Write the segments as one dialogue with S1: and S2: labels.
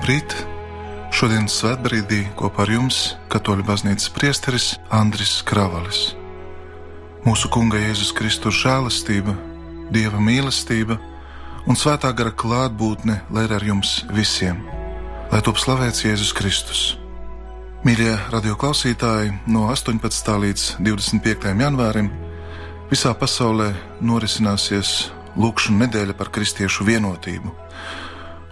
S1: Labrīt! Šodienas svētbrīdī kopā ar jums Katoļu baznīcas priesteris Andris Kravalis. Mūsu Kunga Jēzus Kristus žēlastība, Dieva mīlestība un svētā gara klātbūtne lai ir ar jums visiem, lai top slavēts Jēzus Kristus. Mīļie radioklausītāji, no 18. līdz 25. janvārim visā pasaulē norisināsies Lūkšana nedēļa par kristiešu vienotību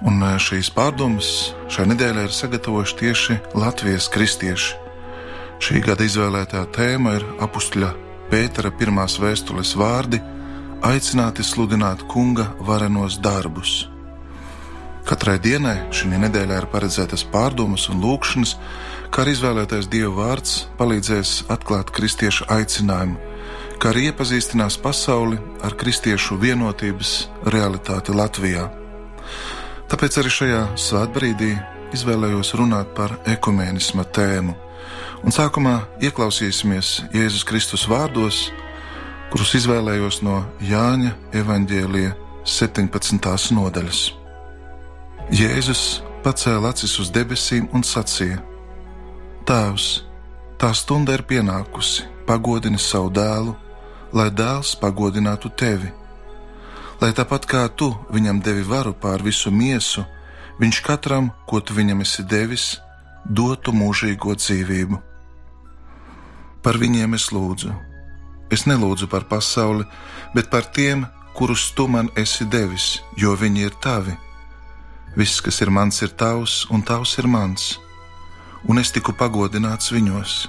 S1: Un e, šīs pārdomas šai nedēļai ir sagatavojuši tieši Latvijas kristieši. Šī gada izvēlētā tēma ir apakšļa Pētera pirmās vēstules vārdi - aicināti sludināt kunga varenos darbus. Katrai dienai šī nedēļā ir paredzētas pārdomas un lūkšanas, kā arī izvēlētais Dieva vārds palīdzēs atklāt kristiešu aicinājumu, kā arī iepazīstinās pasauli ar kristiešu vienotības realitāti Latvijā. Tāpēc arī šajā svētbrīdī izvēlējos runāt par ekumēnisma tēmu. Un sākumā ieklausīsimies Jēzus Kristus vārdos, kurus izvēlējos no Jāņa evaņģēlīja 17. nodaļas. Jēzus pacēla acis uz debesīm un sacīja: Tēvs, tā stunda ir pienākusi, pagodini savu dēlu, lai dēls pagodinātu tevi lai tāpat kā tu viņam devi varu pār visu miesu, viņš katram, ko tu viņam esi devis, dotu mūžīgo dzīvību. Par viņiem es lūdzu. Es nelūdzu par pasauli, bet par tiem, kurus tu man esi devis, jo viņi ir tavi. Viss, kas ir mans, ir tavs, un tavs ir mans, un es tiku pagodināts viņos.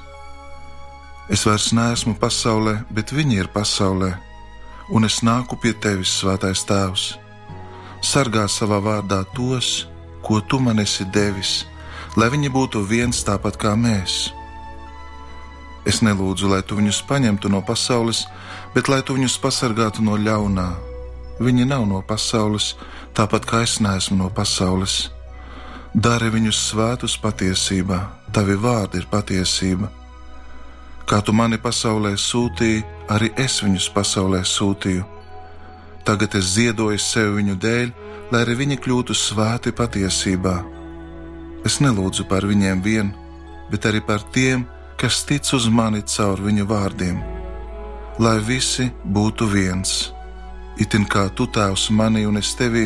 S1: Es vairs neesmu pasaulē, bet viņi ir pasaulē un es nāku pie tevis, Svētais Tēvs. Sargā savā vārdā tos, ko tu man esi devis, lai viņi būtu viens tāpat kā mēs. Es nelūdzu, lai tu viņus paņemtu no pasaules, bet lai tu viņus pasargātu no ļaunā. Viņi nav no pasaules, tāpat kā es neesmu no pasaules. Dari viņus svētus patiesībā, tavi vārdi ir patiesība. Kā tu mani pasaulē sūtīji, arī es viņus pasaulē sūtīju. Tagad es ziedoju sev viņu dēļ, lai arī viņi kļūtu svēti patiesībā. Es nelūdzu par viņiem vien, bet arī par tiem, kas tic uz mani caur viņu vārdiem. Lai visi būtu viens, itin kā tu tēvs manī un es tevī,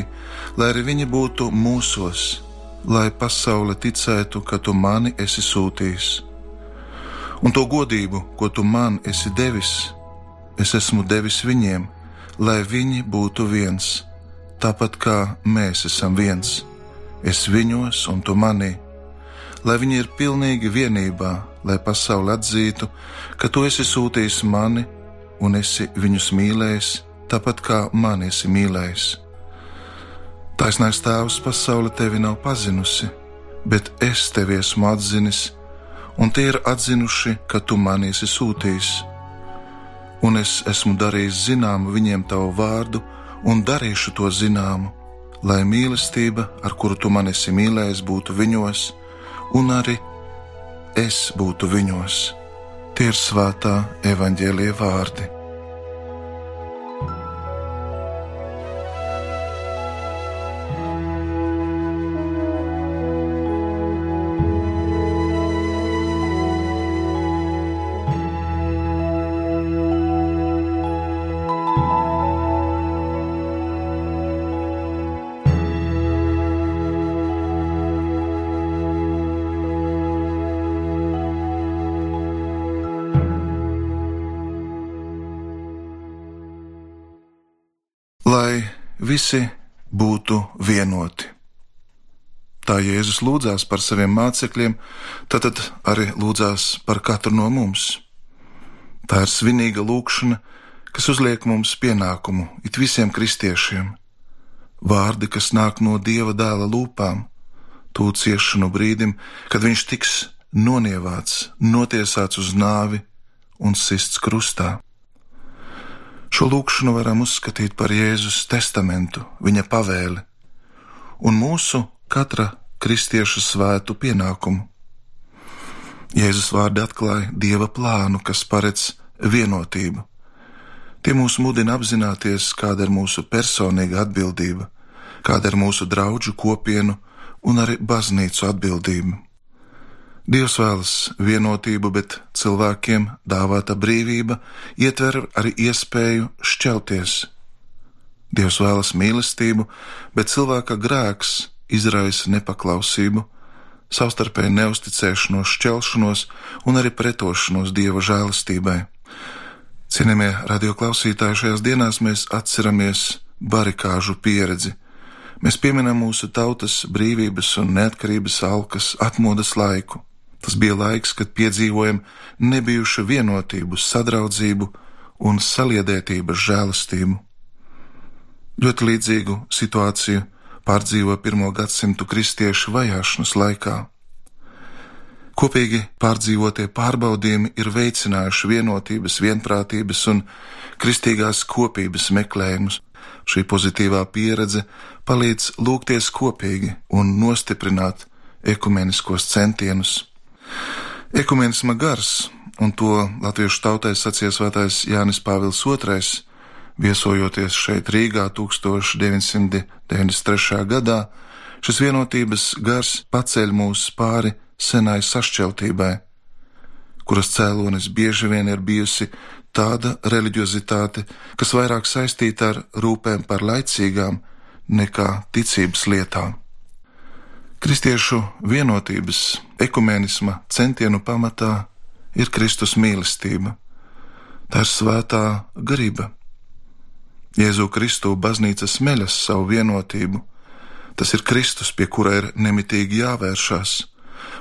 S1: lai arī viņi būtu mūsos, lai pasaule ticētu, ka tu mani esi sūtījis un to godību, ko tu man esi devis, es esmu devis viņiem, lai viņi būtu viens, tāpat kā mēs esam viens. Es viņos un tu manī, lai viņi ir pilnīgi vienībā, lai pasaule atzītu, ka tu esi sūtījis mani un esi viņus mīlējis, tāpat kā mani esi mīlējis. Taisnais tēvs pasaule tevi nav pazinusi, bet es tevi esmu atzinis un tie ir atzinuši, ka tu mani esi sūtījis. Un es esmu darījis zināmu viņiem tavu vārdu, un darīšu to zināmu, lai mīlestība, ar kuru tu mani esi mīlējis, būtu viņos, un arī es būtu viņos. Tie ir svētā evaņģēlie vārdi. Lai visi būtu vienoti. Tā Jēzus lūdzās par saviem mācekļiem, tad arī lūdzās par katru no mums. Tā ir svinīga lūkšana, kas uzliek mums pienākumu it visiem kristiešiem. Vārdi, kas nāk no Dieva dēla lūpām, tūlīt ciešanu brīdim, kad viņš tiks nonievāts, notiesāts uz nāvi un sists krustā. Šo lūkšanu varam uzskatīt par Jēzus testamentu, viņa pavēli un mūsu katra kristieša svētu pienākumu. Jēzus vārdi atklāja Dieva plānu, kas paredz vienotību. Tie mūs mudina apzināties, kāda ir mūsu personīga atbildība, kāda ir mūsu draugu kopienu un arī baznīcu atbildību. Dievs vēlas vienotību, bet cilvēkiem dāvāta brīvība ietver arī iespēju šķelties. Dievs vēlas mīlestību, bet cilvēka grēks izraisa nepaklausību, savstarpēju neusticēšanos, šķelšanos un arī pretošanos Dieva žēlastībai. Cienījamie radioklausītāji, šajās dienās mēs atceramies barikāžu pieredzi. Mēs pieminam mūsu tautas brīvības un neatkarības alkas atmodas laiku. Tas bija laiks, kad piedzīvojam nebijušu vienotību, sadraudzību un saliedētības žēlastību. Ļoti līdzīgu situāciju pārdzīvo pirmo gadsimtu kristiešu vajāšanas laikā. Kopīgi pārdzīvotie pārbaudījumi ir veicinājuši vienotības, vienprātības un kristīgās kopības meklējumus. Šī pozitīvā pieredze palīdz lūgties kopīgi un nostiprināt ekumeniskos centienus. Ekumenisma gars, un to latviešu tautai sacīja svētais Jānis Pāvils II, viesojoties šeit Rīgā 1993. gadā, šis vienotības gars paceļ mūs pāri senai sašķeltībai, kuras cēlonis bieži vien ir bijusi tāda reliģiozitāte, kas vairāk saistīta ar rūpēm par laicīgām nekā ticības lietām. Kristiešu vienotības, ekumenisma centienu pamatā ir Kristus mīlestība. Tā ir svētā garība. Jēzu Kristu baznīca smeļas savu vienotību. Tas ir Kristus, pie kura ir nemitīgi jāvēršas.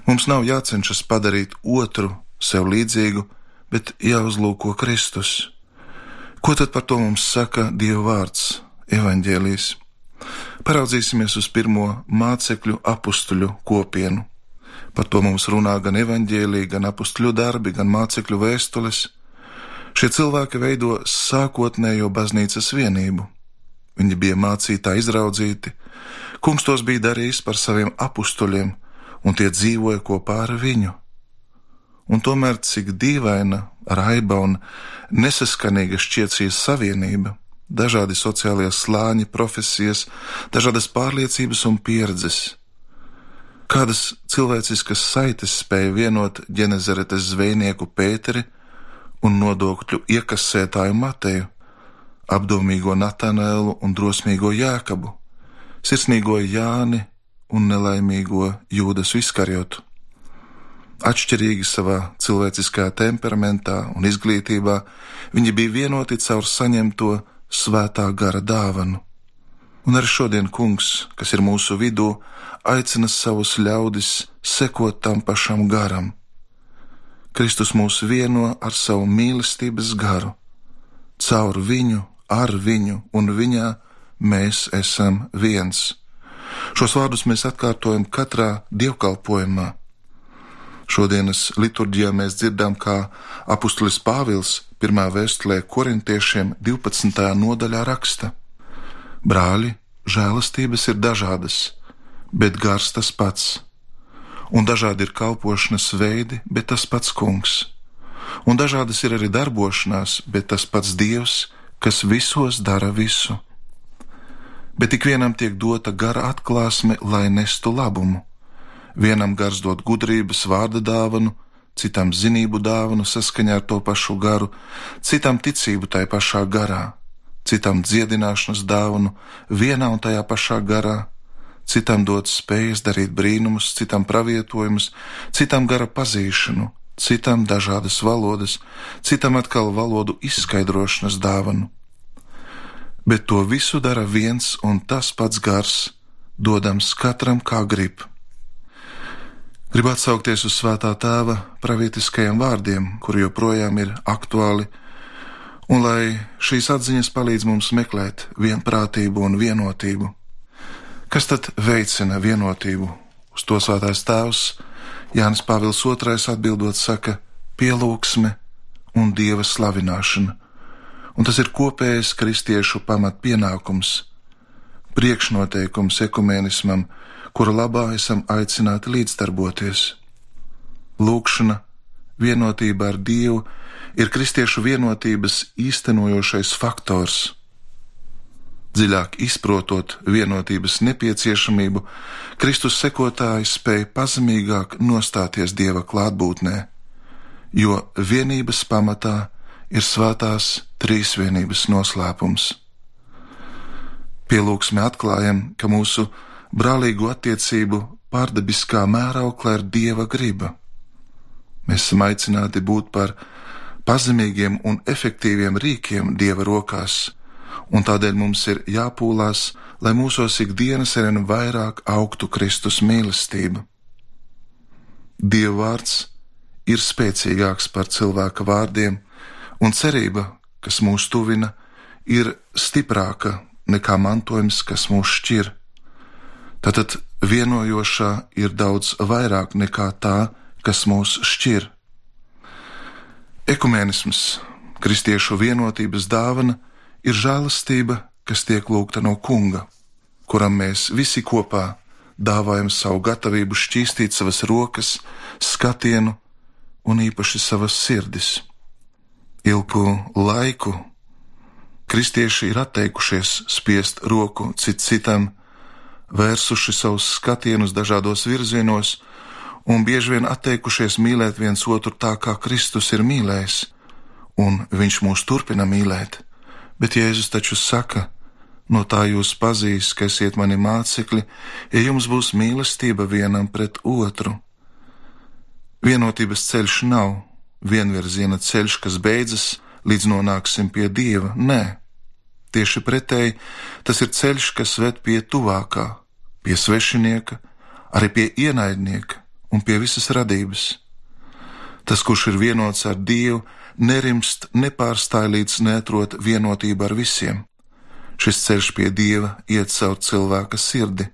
S1: Mums nav jācenšas padarīt otru sev līdzīgu, bet jāuzlūko Kristus. Ko tad par to mums saka Dieva vārds, evaņģēlijas? Paraudzīsimies uz pirmo mācekļu apstuļu kopienu. Par to mums runā gan evaņģēlīja, gan apstuļu darbi, gan mācekļu vēstules. Šie cilvēki veido sākotnējo baznīcas vienību. Viņi bija mācītā izraudzīti, kungs tos bija darījis par saviem apstuļiem, un tie dzīvoja kopā ar viņu. Un tomēr cik dīvaina, raiba un nesaskanīga šķiet šī savienība, dažādi sociālie slāņi, profesijas, dažādas pārliecības un pieredzes. Kādas cilvēciskas saites spēja vienot ģenezaretes zvejnieku Pēteri un nodokļu iekasētāju Mateju, apdomīgo Natanēlu un drosmīgo Jākabu, sirsnīgo Jāni un nelaimīgo Jūdas Viskarjotu. Atšķirīgi savā cilvēciskā temperamentā un izglītībā, viņi bija vienoti caur saņemto svētā gara dāvanu. Un arī šodien kungs, kas ir mūsu vidū, aicina savus ļaudis sekot tam pašam garam. Kristus mūs vieno ar savu mīlestības garu. Caur viņu, ar viņu un viņā mēs esam viens. Šos vārdus mēs atkārtojam katrā dievkalpojumā. Šodienas liturģijā mēs dzirdam, kā apustulis Pāvils Pirmā vēstulē korintiešiem 12. nodaļā raksta: Brāļi, žēlastības ir dažādas, bet gars tas pats, un dažādi ir kalpošanas veidi, bet tas pats kungs, un dažādas ir arī darbošanās, bet tas pats dievs, kas visos dara visu. Bet ik vienam tiek dota gara atklāsme, lai nestu labumu. Vienam gars dod gudrības vārda dāvanu, citam zinību dāvanu saskaņā ar to pašu garu, citam ticību tajā pašā garā, citam dziedināšanas dāvanu vienā un tajā pašā garā, citam dot spējas darīt brīnumus, citam pravietojumus, citam gara pazīšanu, citam dažādas valodas, citam atkal valodu izskaidrošanas dāvanu. Bet to visu dara viens un tas pats gars, dodams katram kā grib. Gribu atsaukties uz svētā tēva pravietiskajiem vārdiem, kuri joprojām ir aktuāli, un lai šīs atziņas palīdz mums meklēt vienprātību un vienotību. Kas tad veicina vienotību? Uz to svētais tēvs Jānis Pāvils II atbildot saka pielūgsme un dieva slavināšana, un tas ir kopējs kristiešu pamatpienākums, priekšnoteikums ekumenismam, kura labā esam aicināti līdzdarboties. Lūkšana, vienotība ar Dievu ir kristiešu vienotības īstenojošais faktors. Dziļāk izprotot vienotības nepieciešamību, Kristus sekotāji spēja pazemīgāk nostāties Dieva klātbūtnē, jo vienības pamatā ir svētās trīsvienības noslēpums. Pielūgsmē atklājam, ka mūsu brālīgu attiecību pārdabiskā mēraukla ir Dieva griba. Mēs esam aicināti būt par pazemīgiem un efektīviem rīkiem Dieva rokās un tādēļ mums ir jāpūlās, lai mūsos ikdienas arvien vairāk augtu Kristus mīlestība. Dieva vārds ir spēcīgāks par cilvēka vārdiem, un cerība, kas mūs tuvina, ir stiprāka nekā mantojums, kas mūs šķir. Tātad vienojošā ir daudz vairāk nekā tā, kas mūs šķir. Ekumenisms, kristiešu vienotības dāvana, ir žēlastība, kas tiek lūgta no kunga, kuram mēs visi kopā dāvājam savu gatavību šķīstīt savas rokas, skatienu un īpaši savas sirdis. Ilgu laiku kristieši ir atteikušies spiest roku cit citam, vērsuši savus skatienus dažādos virzienos un bieži vien atteikušies mīlēt viens otru tā, kā Kristus ir mīlējis, un Viņš mūs turpina mīlēt bet Jēzus taču saka, no tā jūs pazīs, ka esiet mani mācekļi, ja jums būs mīlestība vienam pret otru. Vienotības ceļš nav vienvirziena ceļš, kas beidzas līdz nonāksim pie Dieva. Nē, tieši pretēji, tas ir ceļš, kas ved pie tuvākā, pie svešinieka, arī pie ienaidnieka un pie visas radības. Tas, kurš ir vienots ar Dievu, nerimst, nepārstāj līdz neatrot vienotību ar visiem. Šis ceļš pie dieva iet caur cilvēka sirdi.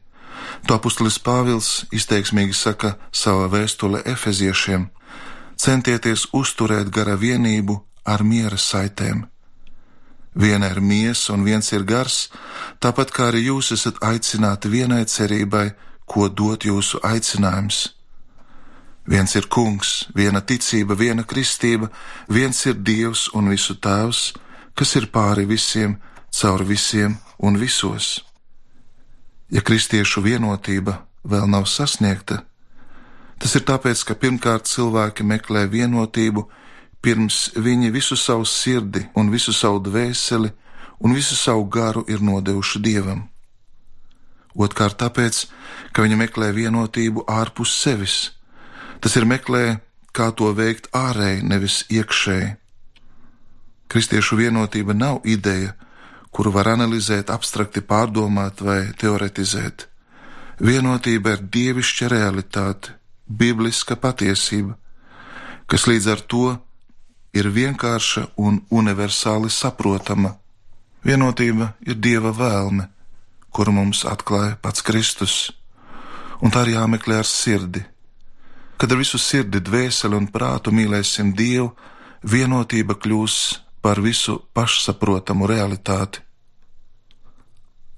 S1: To apustulis Pāvils izteiksmīgi saka savā vēstulē Efeziešiem: Centieties uzturēt gara vienību ar miera saitēm. Viena ir miesa un viens ir gars, tāpat kā arī jūs esat aicināti vienai cerībai, ko dot jūsu aicinājums Viens ir kungs, viena ticība, viena kristība, viens ir dievs un visu tēvs, kas ir pāri visiem, caur visiem un visos. Ja kristiešu vienotība vēl nav sasniegta, tas ir tāpēc, ka pirmkārt cilvēki meklē vienotību, pirms viņi visu savu sirdi un visu savu dvēseli un visu savu garu ir nodevuši dievam. Otkārt, tāpēc, ka viņi meklē vienotību ārpus sevis Tas ir meklē, kā to veikt ārēji, nevis iekšēji. Kristiešu vienotība nav ideja, kuru var analizēt, abstrakti pārdomāt vai teoretizēt. Vienotība ir dievišķa realitāte, bibliska patiesība, kas līdz ar to ir vienkārša un universāli saprotama. Vienotība ir dieva vēlme, kuru mums atklāja pats Kristus, un tā ir jāmeklē ar sirdi Kad ar visu sirdi, dvēseli un prātu mīlēsim Dievu, vienotība kļūs par visu pašsaprotamu realitāti.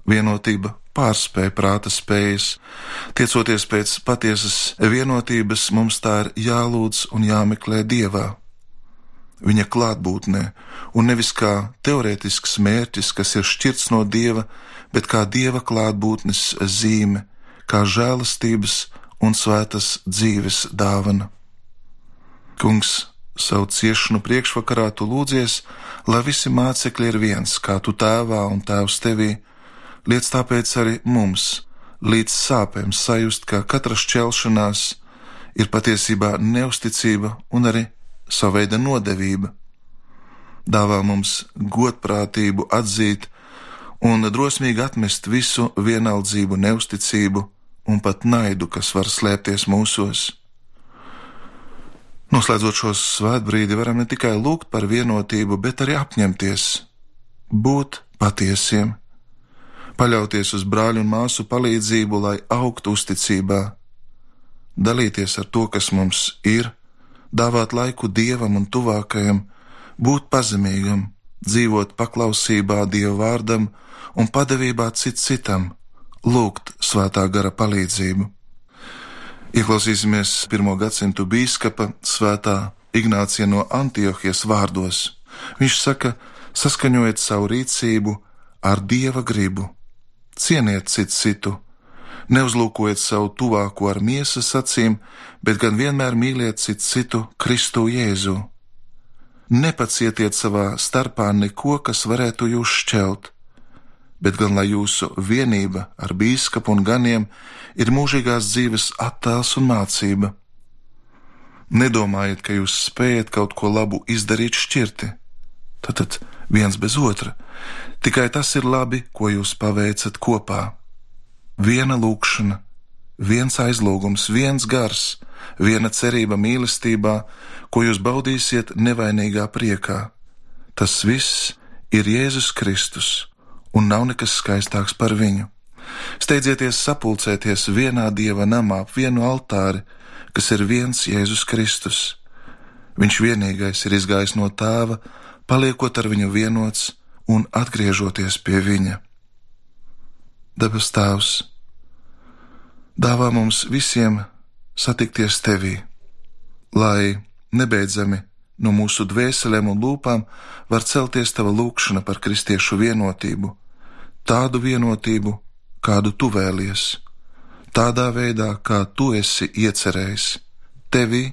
S1: Vienotība pārspēja prāta spējas. Tiecoties pēc patiesas vienotības, mums tā ir jālūdz un jāmeklē Dievā. Viņa klātbūtnē, un nevis kā teorētisks mērķis, kas ir šķirts no Dieva, bet kā Dieva klātbūtnes zīme, kā žēlastības un svētas dzīves dāvana. Kungs, savu ciešanu priekšvakarā tu lūdzies, lai visi mācekļi ir viens, kā tu tēvā un tēvs tevī, liec tāpēc arī mums līdz sāpēm sajust, ka katra šķelšanās ir patiesībā neusticība un arī sava veida nodevība. Dāvā mums godprātību atzīt un drosmīgi atmest visu vienaldzību, neusticību, un pat naidu, kas var slēpties mūsos. Noslēdzot šo svētbrīdi, varam ne tikai lūgt par vienotību, bet arī apņemties, būt patiesiem, paļauties uz brāļu un māsu palīdzību, lai augtu uzticībā, dalīties ar to, kas mums ir, dāvāt laiku dievam un tuvākajam, būt pazemīgam, dzīvot paklausībā dievu vārdam un padevībā cit citam lūgt svētā gara palīdzību. Ieklausīsimies pirmo gadsimtu biskupa svētā Ignācija no Antiohijas vārdos. Viņš saka, saskaņojiet savu rīcību ar dieva gribu. Cieniet citu citu, neuzlūkojiet savu tuvāko ar miesas acīm, bet gan vienmēr mīliet citu citu Kristu Jēzu. Nepacietiet savā starpā neko, kas varētu jūs šķelt, bet gan lai jūsu vienība ar bīskapu un ganiem ir mūžīgās dzīves attēls un mācība. Nedomājiet, ka jūs spējat kaut ko labu izdarīt šķirti. Tad, tad viens bez otra. Tikai tas ir labi, ko jūs paveicat kopā. Viena lūkšana, viens aizlūgums, viens gars, viena cerība mīlestībā, ko jūs baudīsiet nevainīgā priekā. Tas viss ir Jēzus Kristus, un nav nekas skaistāks par viņu. Steidzieties sapulcēties vienā dieva namā ap vienu altāri, kas ir viens Jēzus Kristus. Viņš vienīgais ir izgājis no tēva, paliekot ar viņu vienots un atgriežoties pie viņa. Dabas Tēvs, dāvā mums visiem satikties tevī, lai nebeidzami no mūsu dvēselēm un lūpām var celties tava lūkšana par kristiešu vienotību, tādu vienotību, kādu tu vēlies, tādā veidā, kā tu esi iecerējis, tevī,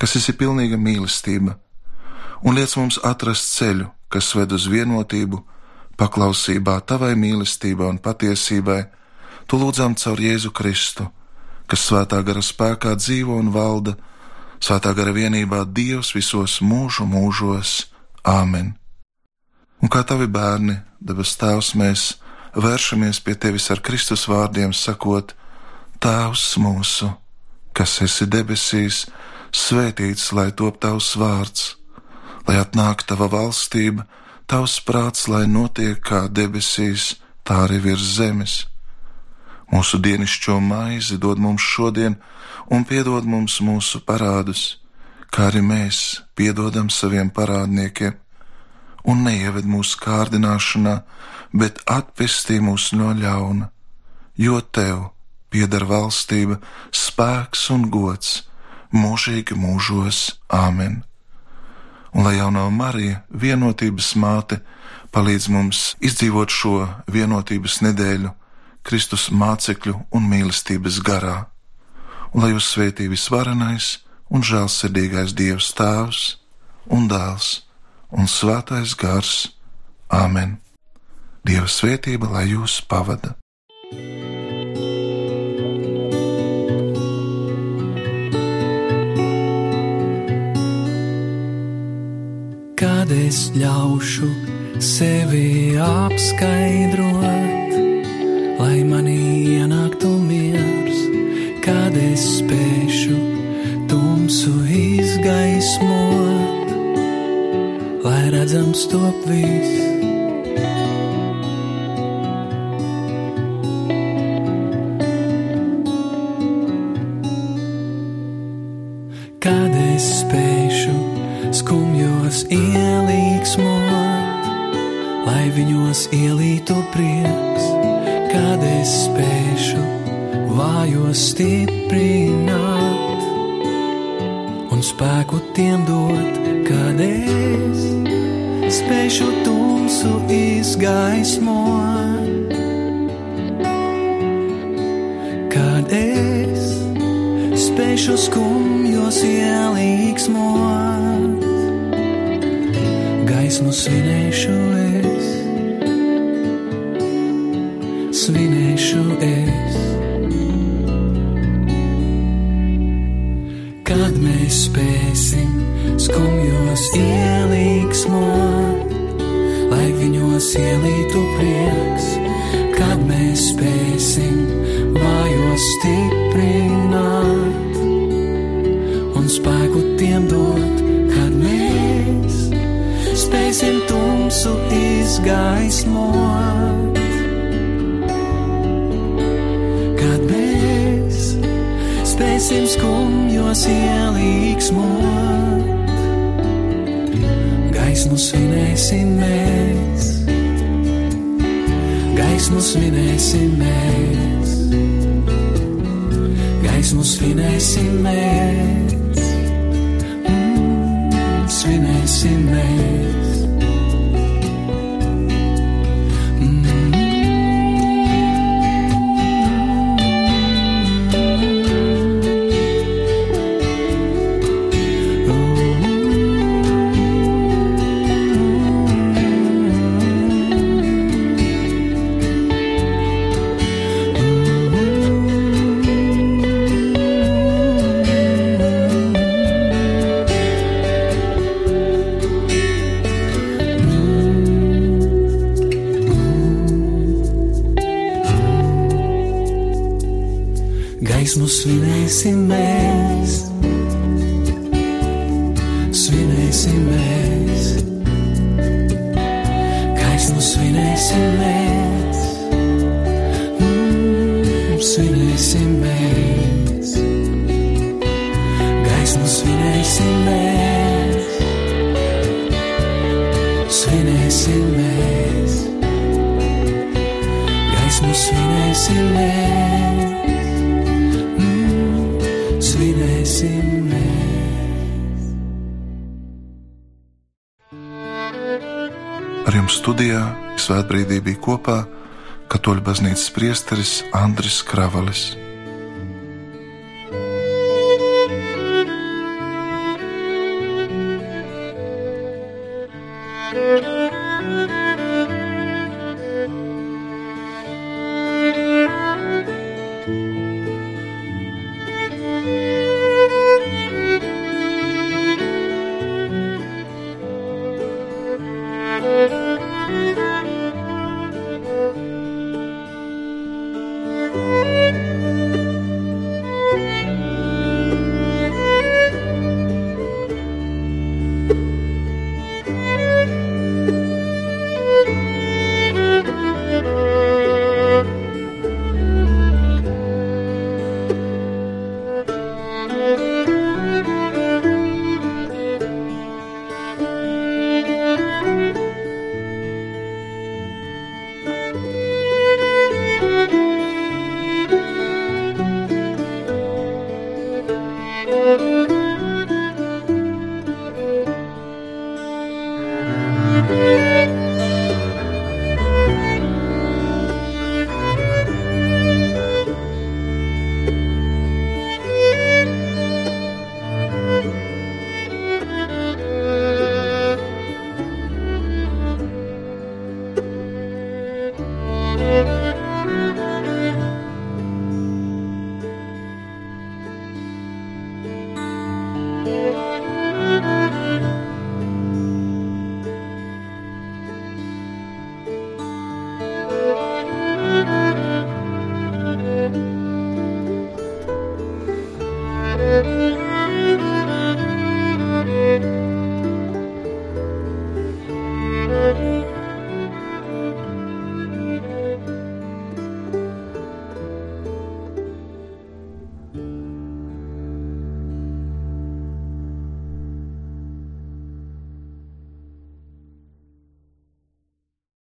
S1: kas esi pilnīga mīlestība un liec mums atrast ceļu, kas ved uz vienotību, paklausībā tavai mīlestībai un patiesībai, tu lūdzām caur Jēzu Kristu, kas svētā gara spēkā dzīvo un valda, svētā gara vienībā Dievs visos mūžu mūžos. Āmen! Un kā tavi bērni, debes Tēvs, mēs vēršamies pie Tevis ar Kristus vārdiem, sakot: Tēvs mūsu, kas esi debesīs, svētīts lai top Tavs vārds lai atnāk tava valstība, tavs prāts, lai notiek kā debesīs, tā arī virs zemes. Mūsu dienascho maizi dod mums šodien, un piedod mums mūsu parādus, kā arī mēs piedodam saviem parādniekiem, un neieved mūsu kārdināšanā, bet atpestī mūs no ļauna, jo tev pieder valstība, spēks un gods mūžīgi mūžos. Āmen! un lai jaunā Marija, vienotības māte, palīdz mums izdzīvot šo vienotības nedēļu Kristus mācekļu un mīlestības garā, un lai jūs svētī visvarenais un žēlsirdīgais Dievs Tēvs un Dēls un Svētais Gars. Āmen! Dieva svētība lai jūs pavada!
S2: kad es ļaušu sevi apskaidrot, redzams top viss. Es spēšu skumjos ielīgsmot, lai viņos ielītu prieks, es spēšu vājos stiprināt un spēku tiem dot, izgaismot. Kad es spēšu skumjos ielīgsmot gaismu svinēšu es, svinēšu es. Kad mēs spēsim skumjos ielīgsmot, viņos ielītu prieks, kad mēs spēsim vājos stiprināt un spēku tiem dot spēsim tumsu izgaismot. Kad mēs spēsim skumjos ielīgsmot, gaismu svinēsim mēs, gaismu svinēsim mēs, gaismu svinēsim mēs, mm, svinēsim mēs. Svinēsim mēs, svinēsim mēs, gaismu svinēsim mēs, mm, svinēsim mēs, gaismu svinēsim mēs, svinēsim mēs, gaismu svinēsim mēs mēs.
S1: Ar jums studijā svētbrīdī bija kopā Katoļu baznīcas priesteris Andris Kravalis.